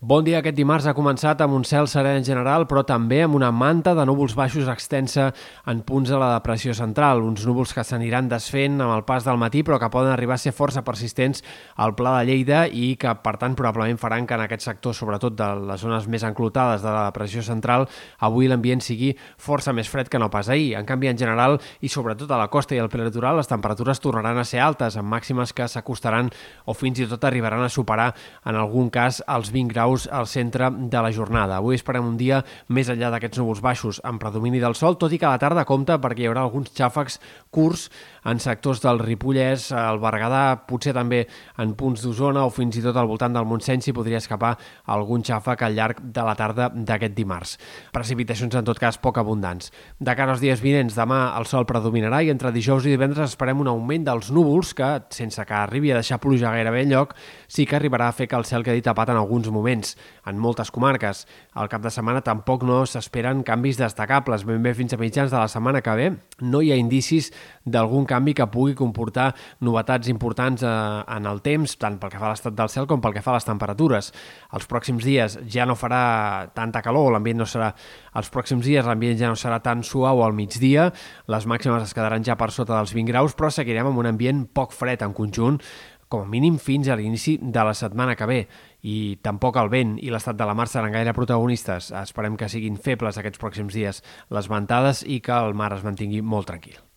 Bon dia. Aquest dimarts ha començat amb un cel serè en general, però també amb una manta de núvols baixos extensa en punts de la depressió central. Uns núvols que s'aniran desfent amb el pas del matí, però que poden arribar a ser força persistents al Pla de Lleida i que, per tant, probablement faran que en aquest sector, sobretot de les zones més enclotades de la depressió central, avui l'ambient sigui força més fred que no pas ahir. En canvi, en general, i sobretot a la costa i al prelitoral, les temperatures tornaran a ser altes, amb màximes que s'acostaran o fins i tot arribaran a superar, en algun cas, els 20 graus graus al centre de la jornada. Avui esperem un dia més enllà d'aquests núvols baixos, amb predomini del sol, tot i que a la tarda compta perquè hi haurà alguns xàfecs curts en sectors del Ripollès, el Berguedà, potser també en punts d'Osona o fins i tot al voltant del Montseny s'hi podria escapar algun xàfec al llarg de la tarda d'aquest dimarts. Precipitacions, en tot cas, poc abundants. De cara als dies vinents, demà el sol predominarà i entre dijous i divendres esperem un augment dels núvols que, sense que arribi a deixar pluja gairebé enlloc, sí que arribarà a fer que el cel quedi tapat en alguns moments, en moltes comarques. Al cap de setmana tampoc no s'esperen canvis destacables. Ben bé fins a mitjans de la setmana que ve no hi ha indicis d'algun canvi que pugui comportar novetats importants eh, en el temps, tant pel que fa a l'estat del cel com pel que fa a les temperatures. Els pròxims dies ja no farà tanta calor, l'ambient no serà... Els pròxims dies l'ambient ja no serà tan suau al migdia, les màximes es quedaran ja per sota dels 20 graus, però seguirem amb un ambient poc fred en conjunt, com a mínim fins a l'inici de la setmana que ve. I tampoc el vent i l'estat de la mar seran gaire protagonistes. Esperem que siguin febles aquests pròxims dies les ventades i que el mar es mantingui molt tranquil.